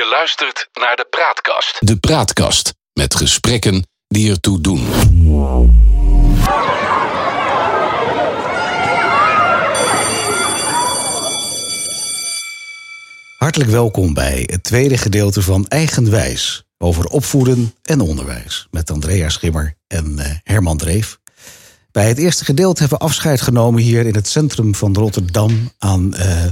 Je luistert naar de Praatkast. De Praatkast met gesprekken die ertoe doen. Hartelijk welkom bij het tweede gedeelte van Eigenwijs over opvoeden en onderwijs met Andrea Schimmer en eh, Herman Dreef. Bij het eerste gedeelte hebben we afscheid genomen hier in het centrum van Rotterdam aan. eh,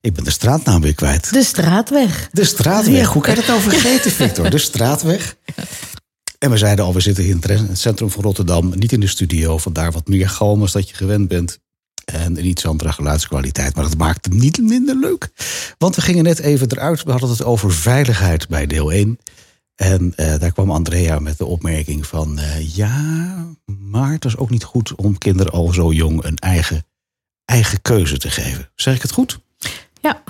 ik ben de straatnaam weer kwijt. De straatweg. De straatweg. Hoe kan je dat nou vergeten, Victor? De straatweg. En we zeiden al, we zitten hier in het het centrum van Rotterdam. Niet in de studio, vandaar wat meer galm als dat je gewend bent. En een iets andere geluidskwaliteit. Maar dat maakt het niet minder leuk. Want we gingen net even eruit. We hadden het over veiligheid bij deel 1. En eh, daar kwam Andrea met de opmerking van... eh, ja, maar het is ook niet goed om kinderen al zo jong een eigen, eigen keuze te geven. Zeg ik het goed? Ja.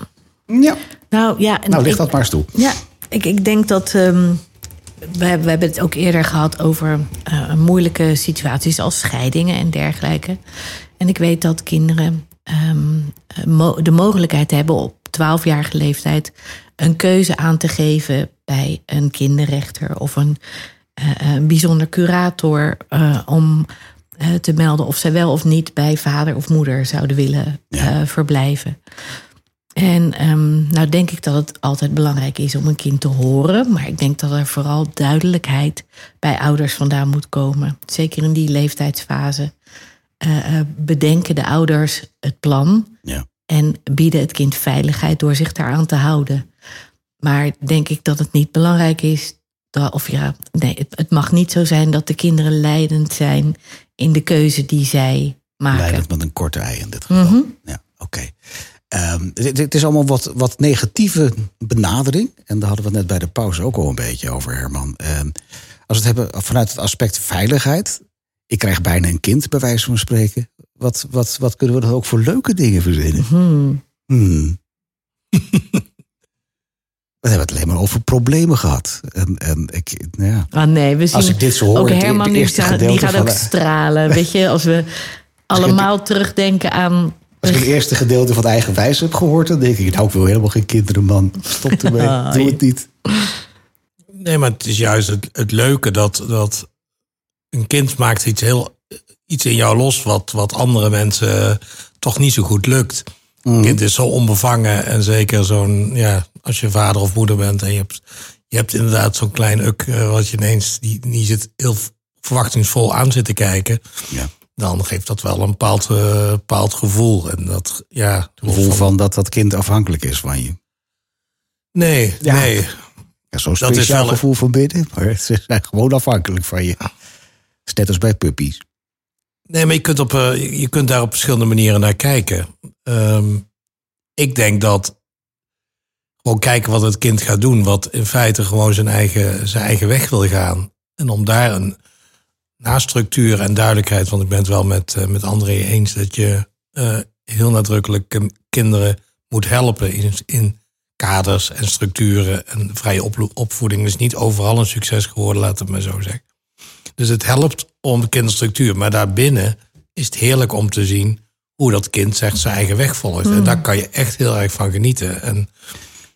Ja. Nou ja. Nou, ligt dat maar eens toe. Ja, ik, ik denk dat. ehm we, hebben- we hebben het ook eerder gehad over eh, moeilijke situaties als scheidingen en dergelijke. En ik weet dat kinderen ehm, eh, mo- de mogelijkheid hebben op 12-jarige leeftijd een keuze aan te geven bij een kinderrechter of een, eh, een bijzonder curator eh, om te melden of zij wel of niet bij vader of moeder zouden willen Ja. verblijven. En ehm, nou denk ik dat het altijd belangrijk is om een kind te horen. Maar ik denk dat er vooral duidelijkheid bij ouders vandaan moet komen. Zeker in die leeftijdsfase. Eh, eh, bedenken de ouders het plan. Ja. En bieden het kind veiligheid door zich daaraan te houden. Maar denk ik dat het niet belangrijk is. Dat, of ja, nee, het, het mag niet zo zijn dat de kinderen leidend zijn in de keuze die zij maken. Leidend met een korte ei in dit geval. Mhm. Ja, oké. Ehm, het, het is allemaal wat, wat negatieve benadering. En daar hadden we het net bij de pauze ook al een beetje over, Herman. Ehm, als we het hebben vanuit het aspect veiligheid. Ik krijg bijna een kind, bij wijze van spreken. Wat, wat, wat kunnen we dan ook voor leuke dingen verzinnen? Hmm. Hmm. we hebben het alleen maar over problemen gehad. En, en ik, nou ja. Ah nee, we zien Als ik dit zo hoor, ook Herman het nu die gaat ook stralen. Weet je, als we allemaal terugdenken aan. Als ik het eerste gedeelte van eigen wijs heb gehoord, dan denk ik, nou, ik wil helemaal geen kinderen, man. Stop ermee. Ah, Doe het niet. Nee, maar het is juist het, het leuke dat, dat een kind maakt iets, heel, iets in jou los wat, wat andere mensen toch niet zo goed lukt. Een kind is zo onbevangen en zeker zo'n, ja, als je vader of moeder bent en je hebt, je hebt inderdaad zo'n klein uk eh, wat je ineens, die, die zit heel verwachtingsvol aan zit te kijken. Ja. Dan geeft dat wel een bepaald, eh, bepaald gevoel. En dat, ja, Het gevoel van dat dat kind afhankelijk is van je. Nee, Ja. nee. Ja, Zo'n is speciaal wel een- gevoel van binnen, maar ze zijn gewoon afhankelijk van je. Is net als bij puppies. Nee, maar je kunt, op, eh, je- je kunt daar op verschillende manieren naar kijken. Ehm, ik denk dat gewoon kijken wat het kind gaat doen, wat in feite gewoon zijn eigen, zijn eigen weg wil gaan. En om daar een na structuur en duidelijkheid, want ik ben het wel met, eh, met André eens dat je eh, heel nadrukkelijk kinderen moet helpen in, in kaders en structuren. En vrije opvoeding is niet overal een succes geworden, laat het maar zo zeggen. Dus het helpt om de kinderstructuur. Maar daarbinnen is het heerlijk om te zien hoe dat kind zegt zijn eigen weg volgt. En daar kan je echt heel erg van genieten. En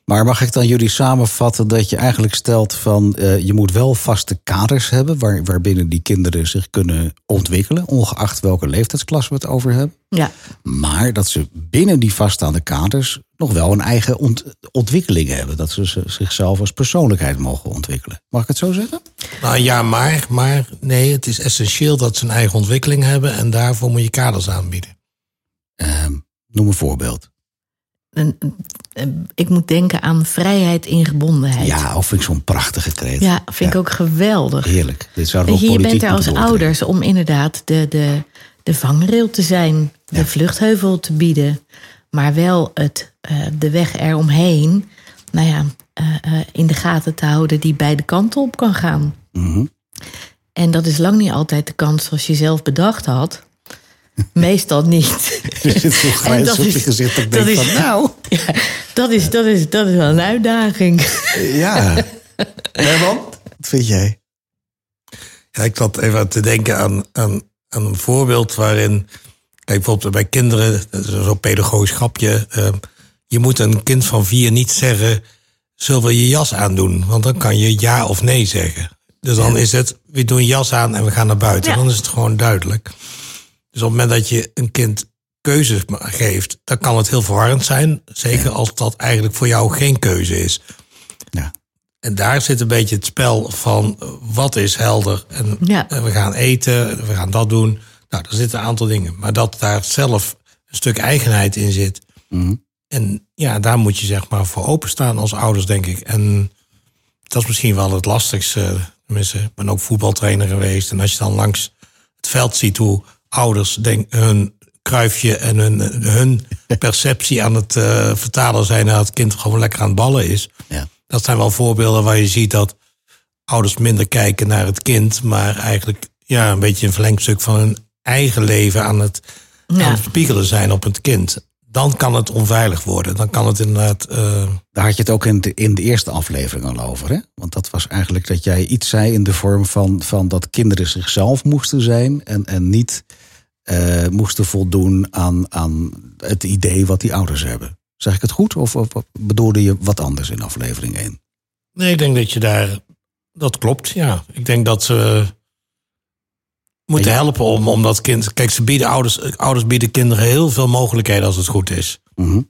Maar mag ik dan jullie samenvatten dat je eigenlijk stelt van eh, je moet wel vaste kaders hebben waar, waarbinnen die kinderen zich kunnen ontwikkelen, ongeacht welke leeftijdsklasse we het over hebben. Ja, Maar dat ze binnen die vaststaande kaders nog wel een eigen ont- ontwikkeling hebben. Dat ze zichzelf als persoonlijkheid mogen ontwikkelen. Mag ik het zo zeggen? nou ja, maar, maar nee, het is essentieel dat ze een eigen ontwikkeling hebben. En daarvoor moet je kaders aanbieden. Ehm, noem een voorbeeld. Ik moet denken aan vrijheid in gebondenheid. Ja, of vind ik zo'n prachtige kreet. Ja, vind ik ook geweldig. Heerlijk. Dit Weet ook je, bent er als ouders om inderdaad de, de, de vangrail te zijn, de Ja. vluchtheuvel te bieden, maar wel het, eh, de weg eromheen, nou ja, eh, eh, in de gaten te houden die beide kanten op kan gaan. Mhm. En dat is lang niet altijd de kant zoals je zelf bedacht had. Meestal niet. Er zit zo'n dat op je is- gezicht. Dat is- van, nou, Ja, dat, is, dat, is, dat is wel een uitdaging. ja. Herman, wat vind jij? Ja, ik zat even te denken aan, aan, aan een voorbeeld waarin. Kijk, bijvoorbeeld bij kinderen, dat is zo'n pedagogisch grapje. eh, je moet een kind van vier niet zeggen. zullen we je jas aandoen? Want dan kan je ja of nee zeggen. Dus dan is het, we doen jas aan en we gaan naar buiten. Ja. Dan is het gewoon duidelijk. Dus op het moment dat je een kind keuzes ma- geeft, dan kan het heel verwarrend zijn. Zeker als dat eigenlijk voor jou geen keuze is. Ja. En daar zit een beetje het spel van eh, wat is helder. En Ja. we gaan eten, we gaan dat doen. Nou, er zitten een aantal dingen. Maar dat daar zelf een stuk eigenheid in zit. Mhm. En ja, daar moet je zeg maar voor openstaan als ouders, denk ik. En dat is misschien wel het lastigste. Tenminste, ik ben ook voetbaltrainer geweest. En als je dan langs het veld ziet hoe ouders denk, hun kruifje en hun, hun perceptie aan het eh, vertalen zijn naar het kind gewoon lekker aan het ballen is. Ja. Dat zijn wel voorbeelden waar je ziet dat ouders minder kijken naar het kind, maar eigenlijk ja, een beetje een verlengstuk van hun eigen leven aan het, Ja. aan het spiegelen zijn op het kind. Dan kan het onveilig worden. Dan kan het inderdaad. eh, Daar had je het ook in de, in de eerste aflevering al over. Hè? Want dat was eigenlijk dat jij iets zei in de vorm van, van dat kinderen zichzelf moesten zijn. En, en niet eh, moesten voldoen aan, aan het idee wat die ouders hebben. Zeg ik het goed? Of, bedoelde je wat anders in aflevering 1? Nee, ik denk dat je daar. Dat klopt, ja. Ik denk dat ze moeten Ja. helpen om, om dat kind. Kijk, ze bieden ouders, ouders bieden kinderen heel veel mogelijkheden als het goed is. Mhm.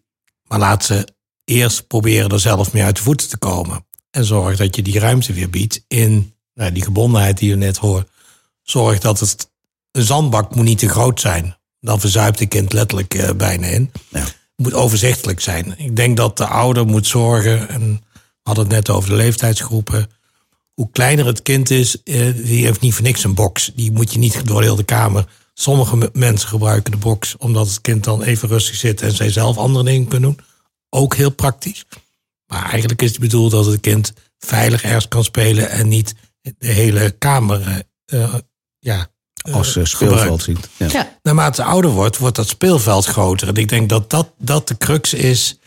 Maar laat ze eerst proberen er zelf mee uit de voeten te komen. En zorg dat je die ruimte weer biedt in nou, die gebondenheid die je net hoort. Zorg dat het. Een zandbak moet niet te groot zijn. Dan verzuipt een kind letterlijk eh, bijna in. Ja. Het moet overzichtelijk zijn. Ik denk dat de ouder moet zorgen. En we hadden het net over de leeftijdsgroepen. Hoe kleiner het kind is, eh, die heeft niet voor niks een box. Die moet je niet door heel de kamer. Sommige me- mensen gebruiken de box omdat het kind dan even rustig zit en zij zelf andere dingen kunnen doen. Ook heel praktisch. Maar eigenlijk is het bedoeld dat het kind veilig ergens kan spelen en niet de hele kamer eh, ja, Als uh, gebruikt. speelveld ziet. Ja. Ja. Naarmate het ouder wordt, wordt dat speelveld groter. En ik denk dat dat, dat de crux is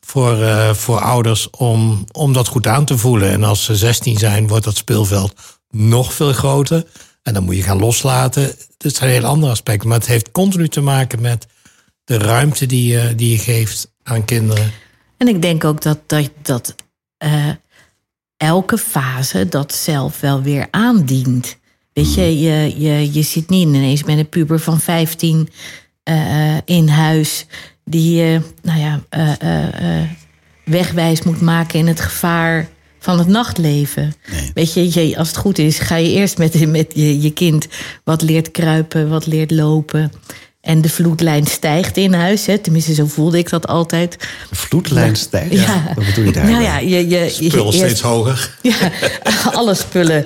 voor, eh, voor ouders om, om dat goed aan te voelen. En als ze 16 zijn, wordt dat speelveld nog veel groter. En dan moet je gaan loslaten. Dat zijn hele andere aspecten. Maar het heeft continu te maken met de ruimte die je, die je geeft aan kinderen. En ik denk ook dat, dat, dat eh, elke fase dat zelf wel weer aandient. Weet je, je, je, je zit niet ineens met een puber van 15 eh, in huis die je nou ja, eh, eh, wegwijs moet maken in het gevaar van het nachtleven. Weet je, je, als het goed is, ga je eerst met, met je, je kind wat leert kruipen, wat leert lopen. En de vloedlijn stijgt in huis. Hè. Tenminste, zo voelde ik dat altijd. De vloedlijn stijgt. Ja. Wat bedoel je daar? Nou ja, je, je, je, Spul eerst- steeds hoger. ja, alle spullen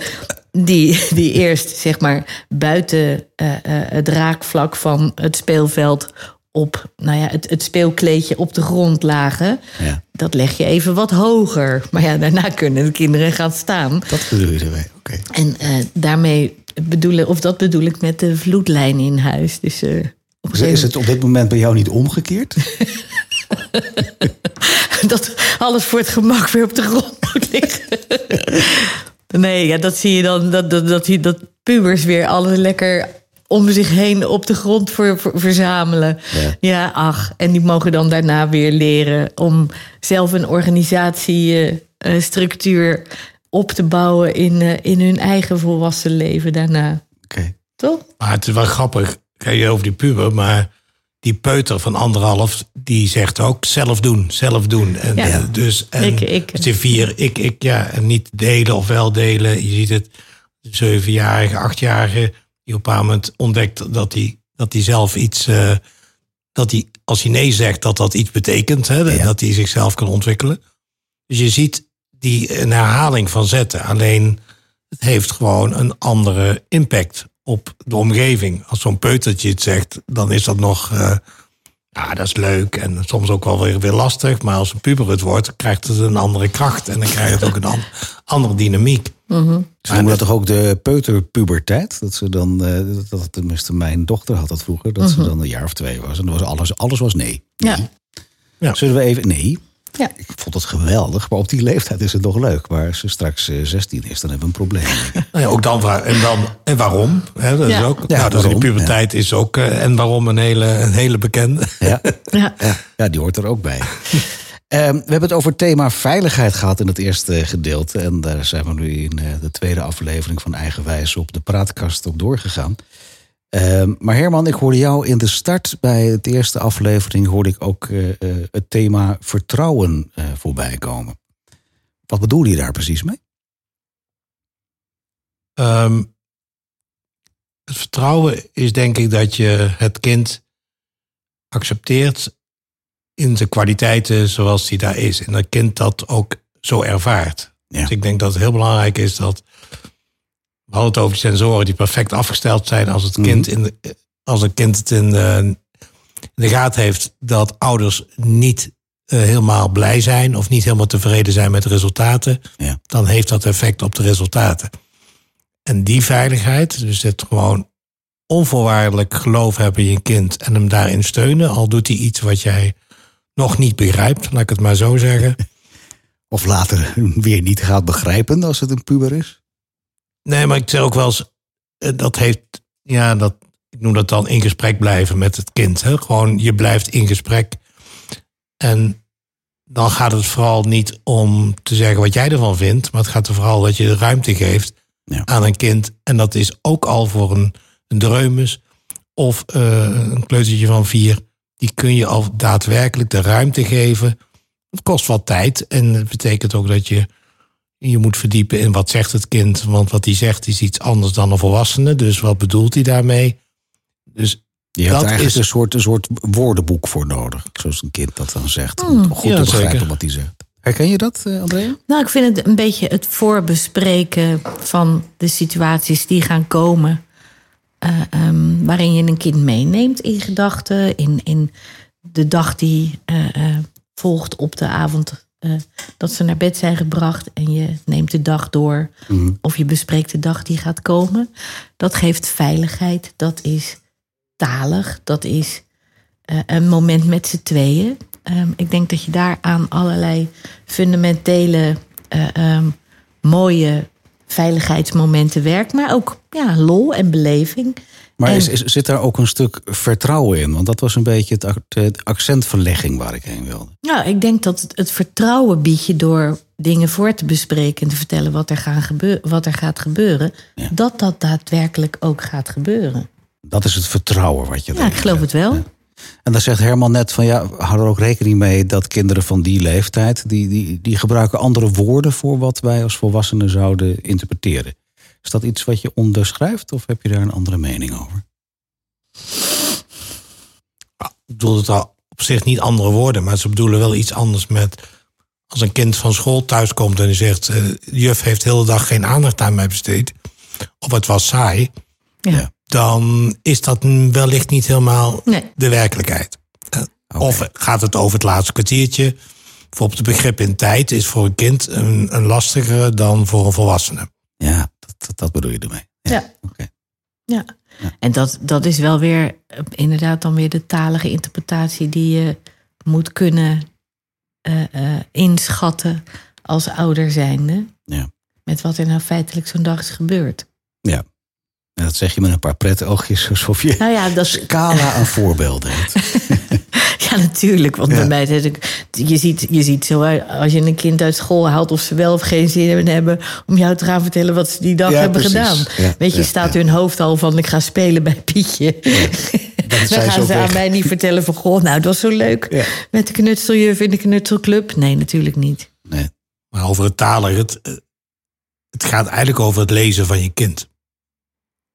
die, die eerst zeg maar buiten eh, eh, het raakvlak van het speelveld op nou ja, het, het speelkleedje op de grond lagen. Ja. Dat leg je even wat hoger. Maar ja, daarna kunnen de kinderen gaan staan. Dat bedoel je ermee. Oké. En eh, daarmee bedoelen, of dat bedoel ik met de vloedlijn in huis. Dus op een Is, gegeven het op dit moment bij jou niet omgekeerd? dat alles voor het gemak weer op de grond moet liggen. Nee, ja, dat zie je dan, dat, dat, dat, die- dat pubers weer alles lekker om zich heen op de grond voor, voor- verzamelen. Ja. Ja. ach. En die mogen dan daarna weer leren om zelf een organisatiestructuur op te bouwen in, eh, in hun eigen volwassen leven daarna. Oké. Toch? Maar het is wel grappig, kijk je over die puber, maar die peuter van anderhalf, die zegt ook zelf doen, zelf doen. En Ja. eh, dus en Ik, ik. vier, ik, ik, ja, en niet delen of wel delen. Je ziet het, zevenjarige, achtjarige, die op een bepaald moment ontdekt dat hij dat hij zelf iets, eh, dat hij als hij nee zegt, dat dat iets betekent, hè, Ja. dat hij zichzelf kan ontwikkelen. Dus je ziet die een herhaling van zetten. Alleen het heeft gewoon een andere impact op de omgeving. Als zo'n peutertje het zegt, dan is dat nog. eh, ja, dat is leuk en soms ook wel weer, weer lastig. Maar als een puber het wordt, krijgt het een andere kracht. En dan krijgt het ook een an- andere dynamiek. Ze noemen dat toch ook de peuterpuberteit? Dat ze dan, eh, dat- dat tenminste mijn dochter had dat vroeger, dat ze dan een jaar of twee was. En dan was alles, alles was nee. Ja. Ja. Zullen we even, nee. Ja. Ik vond het geweldig, maar op die leeftijd is het nog leuk. Maar als ze straks eh, 16 is, dan hebben we een probleem. ik. Nou ja, ook dan, waar- en, dan, en waarom? Hè, dat Ja. is ook, Ja, nou, waarom, de puberteit is ook. eh, en waarom een hele, een hele bekende. ja. Ja. Ja, ja, die hoort er ook bij. Ehm, we hebben het over het thema veiligheid gehad in het eerste gedeelte. En daar zijn we nu in eh, de tweede aflevering van Eigenwijs op de praatkast op doorgegaan. Ehm, maar Herman, ik hoorde jou in de start bij het eerste aflevering... hoorde ik ook eh, eh, het thema vertrouwen uh, voorbij komen. Wat bedoel je daar precies mee? Ehm, het vertrouwen is denk ik dat je het kind accepteert in zijn kwaliteiten zoals hij daar is. En dat kind dat ook zo ervaart. Ja. Dus ik denk dat het heel belangrijk is dat. We hadden het over die sensoren die perfect afgesteld zijn als het kind, in de, als een kind het in de, in de gaten heeft dat ouders niet uh, helemaal blij zijn of niet helemaal tevreden zijn met de resultaten, Ja. dan heeft dat effect op de resultaten. En die veiligheid, dus het gewoon onvoorwaardelijk geloof hebben in je kind en hem daarin steunen, al doet hij iets wat jij nog niet begrijpt, laat ik het maar zo zeggen. Of later weer niet gaat begrijpen als het een puber is? Nee, maar ik zeg ook wel eens, eh, dat heeft, ja, dat, ik noem dat dan in gesprek blijven met het kind. Hè? Gewoon, je blijft in gesprek. En dan gaat het vooral niet om te zeggen wat jij ervan vindt, maar het gaat er vooral dat je de ruimte geeft Ja. aan een kind. En dat is ook al voor een, een dreumes of eh, een kleutertje van vier. Die kun je al daadwerkelijk de ruimte geven. Het kost wat tijd en het betekent ook dat je je moet verdiepen in wat zegt het kind. Want wat hij zegt is iets anders dan een volwassene. Dus wat bedoelt hij daarmee? Dus Je hebt Dat eigenlijk is- een, soort, een soort woordenboek voor nodig. Zoals een kind dat dan zegt. Hmm. Om goed Ja, te begrijpen zeker. wat hij zegt. Herken je dat, eh, Andrea? Nou, ik vind het een beetje het voorbespreken van de situaties die gaan komen. eh, ehm, waarin je een kind meeneemt in gedachten. In, in de dag die eh, eh, volgt op de avond eh, dat ze naar bed zijn gebracht. En je neemt de dag door. Of je bespreekt de dag die gaat komen. Dat geeft veiligheid. Dat is talig. Dat is eh, een moment met z'n tweeën. Ehm, ik denk dat je daar aan allerlei fundamentele, eh, ehm, mooie veiligheidsmomenten werkt. Maar ook ja, lol en beleving. Maar En- is, is, zit daar ook een stuk vertrouwen in? Want dat was een beetje het, accentverlegging waar ik heen wilde. Nou, ik denk dat het, het vertrouwen biedt je door dingen voor te bespreken en te vertellen wat er, gaan wat er gaat gebeuren. Ja. Dat dat daadwerkelijk ook gaat gebeuren. Dat is het vertrouwen wat je Ja, ik geloof het wel. Ja. En dan zegt Herman net van ja, hou er ook rekening mee dat kinderen van die leeftijd, die, die, die gebruiken andere woorden voor wat wij als volwassenen zouden interpreteren. Is dat iets wat je onderschrijft of heb je daar een andere mening over? ik bedoel het al op zich niet andere woorden, maar ze bedoelen wel iets anders met. Als een kind van school thuiskomt en die zegt: eh, Juf heeft de hele dag geen aandacht aan mij besteed, of het was saai, Ja. dan is dat wellicht niet helemaal Nee. de werkelijkheid. Eh, Of gaat het over het laatste kwartiertje? Bijvoorbeeld het begrip in tijd is voor een kind een, een lastigere dan voor een volwassene. Ja, dat, bedoel je ermee. Ja. Oké. Ja, en dat, dat is wel weer eh, inderdaad dan weer de talige interpretatie die je moet kunnen eh, eh, inschatten als ouder zijnde. Ja. Met wat er nou feitelijk zo'n dag is gebeurd. Ja. En dat zeg je met een paar pret oogjes, alsof je Nou ja, dat, scala aan voorbeelden hebt. ja natuurlijk. Want Ja. bij mij is het, je ziet, je ziet zo uit, als je een kind uit school haalt of ze wel of geen zin hebben om jou te gaan vertellen wat ze die dag Ja, hebben precies. gedaan. Ja, Weet je, ja, staat ja. hun hoofd al van ik ga spelen bij Pietje. Dan zijn ze gaan ze aan weg. mij niet vertellen van goh, nou het was zo leuk Ja. met de knutseljuf in de knutselclub. Nee, natuurlijk niet. Nee. Maar over het talen, het, eh, het gaat eigenlijk over het lezen van je kind.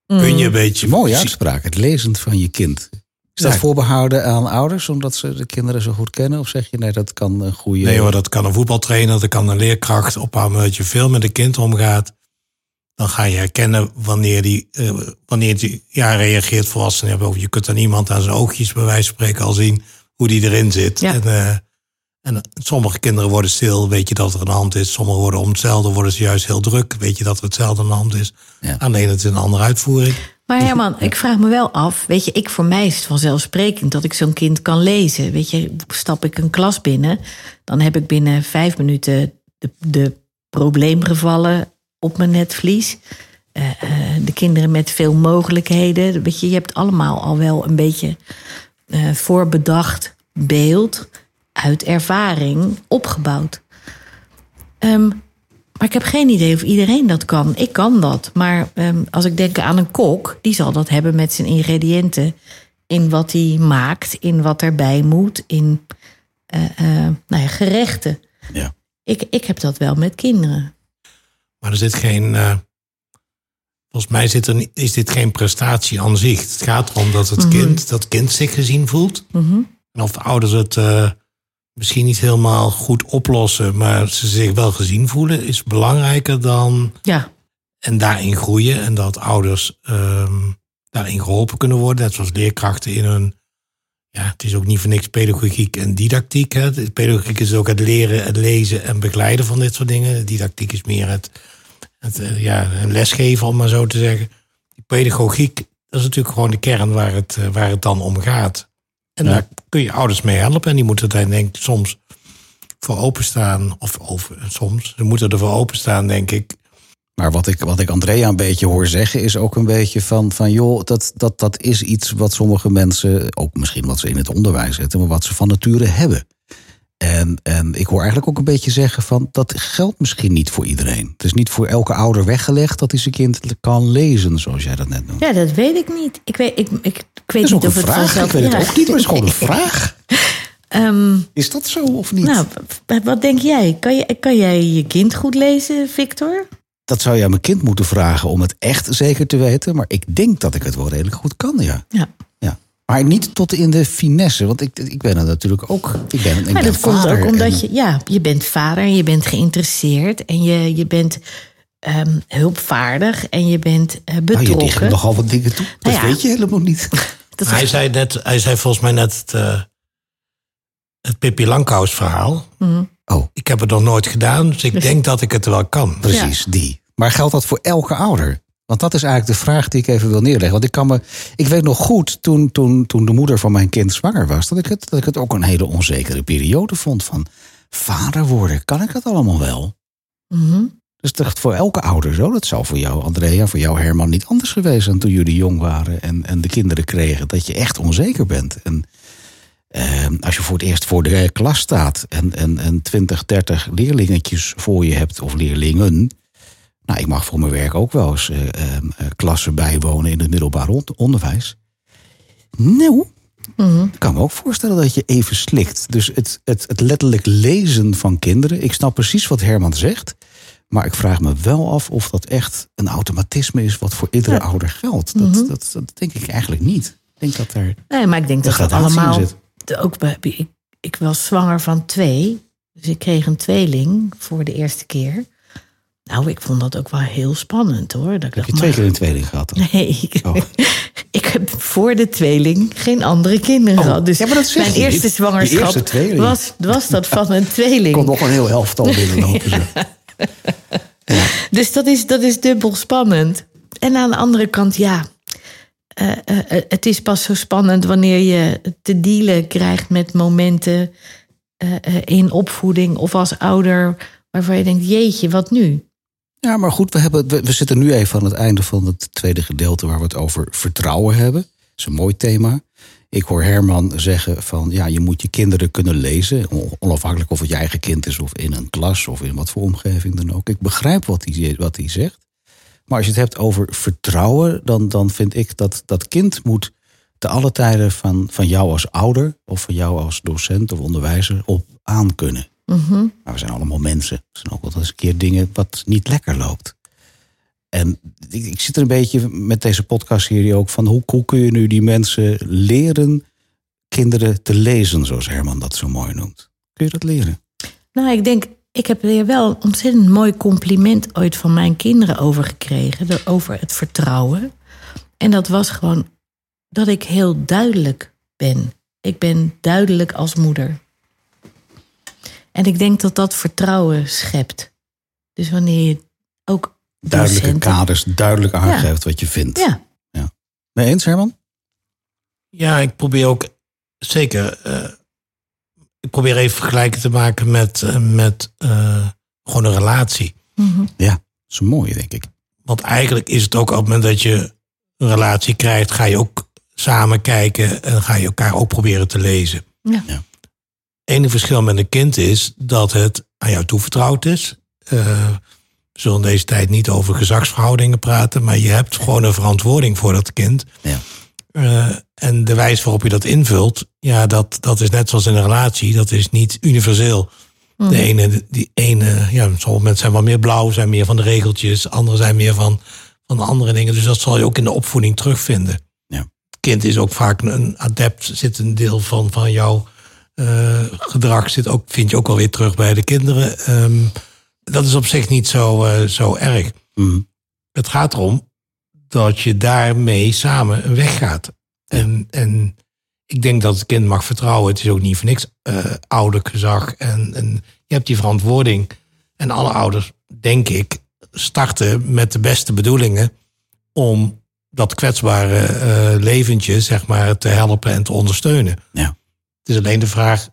Kun je een beetje. Mooie uitspraak, het lezen van je kind. Is dat Ja. voorbehouden aan ouders, omdat ze de kinderen zo goed kennen? Of zeg je nee, dat kan een goede... Nee hoor, dat kan een voetbaltrainer, dat kan een leerkracht. Op het moment dat je veel met een kind omgaat, dan ga je herkennen wanneer die, eh, wanneer die ja, reageert volwassen hebben. Je kunt aan iemand aan zijn oogjes bij wijze van spreken al zien hoe die erin zit. Ja. En, eh, en sommige kinderen worden stil, weet je dat er aan de hand is. Sommigen worden om hetzelfde, worden ze juist heel druk. Weet je dat er hetzelfde aan de hand is. Ja. Alleen het is een andere uitvoering. Maar Herman, ik vraag me wel af. Weet je, ik voor mij is het vanzelfsprekend dat ik zo'n kind kan lezen. Weet je, stap ik een klas binnen, dan heb ik binnen vijf minuten de, de probleemgevallen op mijn netvlies. Eh, eh, de kinderen met veel mogelijkheden. Weet je, je hebt allemaal al wel een beetje eh, voorbedacht beeld. Uit ervaring opgebouwd. Ehm, maar ik heb geen idee of iedereen dat kan. Ik kan dat. Maar ehm, als ik denk aan een kok, die zal dat hebben met zijn ingrediënten. In wat hij maakt, in wat erbij moet, in eh, eh, nou ja, gerechten. Ja. Ik, ik heb dat wel met kinderen. Maar er zit geen. eh, volgens mij zit er, is dit geen prestatie aan zich. Het gaat erom dat het, kind, dat kind zich gezien voelt. En of de ouders het misschien niet helemaal goed oplossen, maar ze zich wel gezien voelen, is belangrijker dan. Ja, En daarin groeien. En dat ouders ehm, daarin geholpen kunnen worden. Net zoals leerkrachten in hun. Ja, het is ook niet voor niks pedagogiek en didactiek. Hè. Pedagogiek is ook het leren, het lezen en begeleiden van dit soort dingen. Didactiek is meer het, het eh, ja, lesgeven, om maar zo te zeggen. Die pedagogiek, dat is natuurlijk gewoon de kern waar het, eh, waar het dan om gaat. En Ja. daar kun je ouders mee helpen. En die moeten daar denk ik soms voor openstaan. Of over, soms, ze moeten ervoor openstaan, denk ik. Maar wat ik, wat ik Andrea een beetje hoor zeggen, is ook een beetje van, van joh, dat, dat, dat is iets wat sommige mensen, ook misschien wat ze in het onderwijs zetten, maar wat ze van nature hebben. En, en ik hoor eigenlijk ook een beetje zeggen van dat geldt misschien niet voor iedereen. Het is niet voor elke ouder weggelegd dat hij zijn kind kan lezen, zoals jij dat net noemde. ja dat weet ik niet. Ik weet, ik, ik, ik weet dat is ook niet een of het vraag. vanzelf... Ik weet het Ja. ook niet, maar het is gewoon een vraag. Ehm, Is dat zo of niet? nou, wat denk jij? Kan, je? kan jij je kind goed lezen, Victor? Dat zou je aan mijn kind moeten vragen om het echt zeker te weten. Maar ik denk dat ik het wel redelijk goed kan, ja. Ja. Maar niet tot in de finesse. Want ik, ik ben er natuurlijk ook. Ik ben, ik Maar ben dat komt ook omdat en- je, ja, je bent vader en je bent geïnteresseerd en je, je bent ehm, hulpvaardig en je bent eh, Nou, je betrokken. dicht nogal wat dingen toe. Dat Nou ja. weet je helemaal niet. Dat Hij zei, net, hij zei volgens mij net het, eh, het Pippi Langkous verhaal. Mhm. Oh, Ik heb het nog nooit gedaan, dus ik denk dat ik het wel kan. precies, die. Maar geldt dat voor elke ouder? Want dat is eigenlijk de vraag die ik even wil neerleggen. Want ik, kan me, ik weet nog goed, toen, toen, toen de moeder van mijn kind zwanger was... Dat ik, het, dat ik het ook een hele onzekere periode vond. Van vader worden, kan ik dat allemaal wel? Mhm. Dus dat voor elke ouder zo. Dat zou voor jou, Andrea, voor jou, Herman, niet anders geweest zijn toen jullie jong waren en, en de kinderen kregen. Dat je echt onzeker bent. En eh, als je voor het eerst voor de klas staat en, en, en 20, 30 leerlingetjes voor je hebt, of leerlingen. Nou, ik mag voor mijn werk ook wel eens eh, eh, eh, klassen bijwonen in het middelbaar on- onderwijs. Nou, ik kan me ook voorstellen dat je even slikt. Dus het, het, het letterlijk lezen van kinderen. Ik snap precies wat Herman zegt. Maar ik vraag me wel af of dat echt een automatisme is wat voor iedere ouder geldt. Dat, dat, dat denk ik eigenlijk niet. Ik denk dat er. Nee, maar ik denk dat in allemaal. zit. de- Ook bij, ik, ik was zwanger van twee. Dus ik kreeg een tweeling voor de eerste keer. Nou, ik vond dat ook wel heel spannend hoor. Dat ik Heb dacht, je twee keer een tweeling gehad? dan? Nee, ik, Oh. ik heb voor de tweeling geen andere kinderen Oh, gehad. Dus ja, maar dat zeg mijn eerste niet. zwangerschap eerste was, was dat van een tweeling. Komt nog een heel elftal binnenlopen. zo. Dus dat is, dat is dubbel spannend. En aan de andere kant, ja. eh, eh, eh, het is pas zo spannend wanneer je te dealen krijgt met momenten in opvoeding of als ouder waarvan je denkt: jeetje, wat nu? Ja, maar goed, we, hebben, we, zitten nu even aan het einde van het tweede gedeelte waar we het over vertrouwen hebben. Dat is een mooi thema. Ik hoor Herman zeggen van ja, je moet je kinderen kunnen lezen. on- Onafhankelijk of het je eigen kind is of in een klas of in wat voor omgeving dan ook. Ik begrijp wat hij, wat hij zegt. Maar als je het hebt over vertrouwen, dan, dan vind ik dat dat kind moet te alle tijden van, van jou als ouder of van jou als docent of onderwijzer op aankunnen. Maar we zijn allemaal mensen. Er zijn ook wel eens een keer dingen wat niet lekker loopt. En ik, ik zit er een beetje met deze podcastserie ook van hoe, hoe kun je nu die mensen leren kinderen te lezen, zoals Herman dat zo mooi noemt. Kun je dat leren? Nou, ik denk, ik heb er wel een ontzettend mooi compliment ooit van mijn kinderen over gekregen. Over het vertrouwen. En dat was gewoon dat ik heel duidelijk ben. Ik ben duidelijk als moeder. En ik denk dat dat vertrouwen schept. Dus wanneer je ook Duidelijke docenten- kaders, duidelijk aangeeft wat je vindt. Ja, Mee eens, Herman? Ja, ik probeer ook zeker. eh, ik probeer even vergelijken te maken met, eh, met eh, gewoon een relatie. Ja, dat is een mooie, denk ik. Want eigenlijk is het ook op het moment dat je een relatie krijgt, ga je ook samen kijken en ga je elkaar ook proberen te lezen. ja. Enige verschil met een kind is dat het aan jou toevertrouwd is. Uh, we zullen deze tijd niet over gezagsverhoudingen praten, maar je hebt gewoon een verantwoording voor dat kind. Ja. Uh, en de wijze waarop je dat invult, ja, dat, dat is net zoals in een relatie, dat is niet universeel. De ene, die ene, ja, sommige mensen zijn wel meer blauw, zijn meer van de regeltjes, anderen zijn meer van, van andere dingen. Dus dat zal je ook in de opvoeding terugvinden. Ja. Het kind is ook vaak een adept, zit een deel van, van jouw uh, gedrag, zit ook, vind je ook alweer terug bij de kinderen. Um, dat is op zich niet zo, uh, zo erg. Mm. Het gaat erom dat je daarmee samen een weg gaat. En, en ik denk dat het kind mag vertrouwen. Het is ook niet voor niks uh, oudergezag. En, en je hebt die verantwoording. En alle ouders, denk ik, starten met de beste bedoelingen om dat kwetsbare uh, leventje, zeg maar, te helpen en te ondersteunen. Ja. Het is alleen de vraag: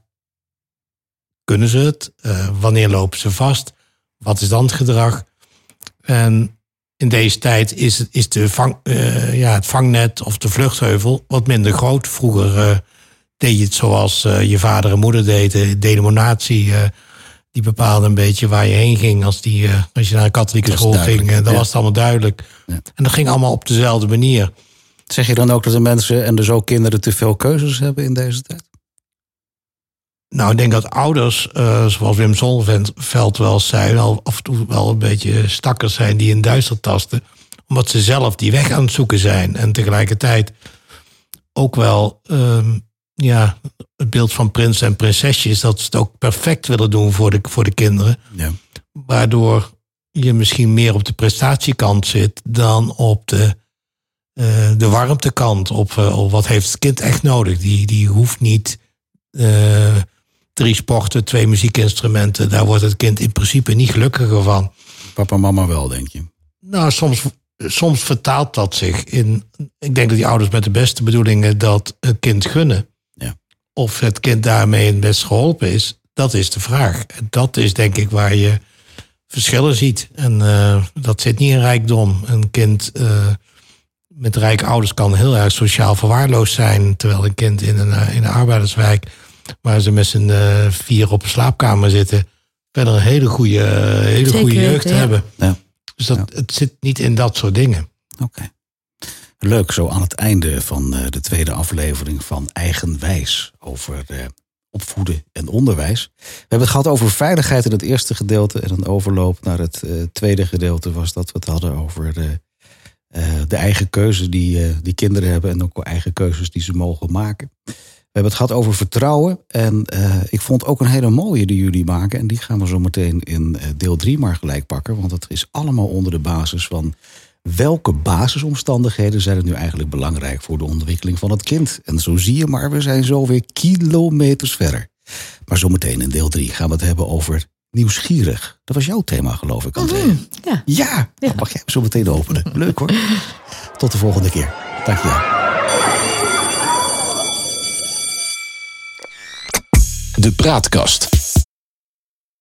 kunnen ze het? Uh, wanneer lopen ze vast? Wat is dan het gedrag? En in deze tijd is, is de vang, uh, ja, het vangnet of de vluchtheuvel wat minder groot. Vroeger uh, deed je het zoals je vader en moeder deden. Denominatie, die bepaalde een beetje waar je heen ging. Als, die, als je naar een katholieke school ging, dan ja. was het allemaal duidelijk. Ja. En dat ging allemaal op dezelfde manier. Zeg je dan ook dat de mensen en dus ook kinderen te veel keuzes hebben in deze tijd? Nou, ik denk dat ouders, uh, zoals Wim Zonneveld wel zei, al af en toe wel een beetje stakkers zijn die in duister tasten. Omdat ze zelf die weg aan het zoeken zijn. En tegelijkertijd ook wel um, ja, het beeld van prins en prinsesjes, dat ze het ook perfect willen doen voor de, voor de kinderen. Ja. Waardoor je misschien meer op de prestatiekant zit dan op de, uh, de warmtekant. Op, uh, op wat heeft het kind echt nodig. Die, die hoeft niet. Uh, drie sporten, twee muziekinstrumenten. Daar wordt het kind in principe niet gelukkiger van. Papa en mama wel, denk je? Nou, soms, soms vertaalt dat zich in. Ik denk dat die ouders met de beste bedoelingen dat het kind gunnen. Ja. Of het kind daarmee het best geholpen is, dat is de vraag. En dat is denk ik waar je verschillen ziet. En uh, dat zit niet in rijkdom. Een kind uh, met rijke ouders kan heel erg sociaal verwaarloosd zijn. Terwijl een kind in een, in een arbeiderswijk waar ze met z'n uh, vier op een slaapkamer zitten, verder een hele goede, hele goede jeugd ja. hebben. Ja. Dus dat, ja. het zit niet in dat soort dingen. Oké. Okay. Leuk, zo aan het einde van uh, de tweede aflevering van Eigenwijs over uh, opvoeden en onderwijs. We hebben het gehad over veiligheid in het eerste gedeelte en een overloop naar het tweede gedeelte was dat we het hadden over de, de eigen keuzes die, die kinderen hebben en ook eigen keuzes die ze mogen maken. We hebben het gehad over vertrouwen. En uh, ik vond ook een hele mooie die jullie maken. En die gaan we zo meteen in deel 3 maar gelijk pakken. Want dat is allemaal onder de basis van welke basisomstandigheden zijn er nu eigenlijk belangrijk voor de ontwikkeling van het kind. En zo zie je maar, we zijn zo weer kilometers verder. Maar zometeen in deel 3 gaan we het hebben over nieuwsgierig. Dat was jouw thema, geloof ik, André. Mm, ja. ja, ja. mag jij zo meteen openen. Leuk hoor. Tot de volgende keer. Dank je de praatkast.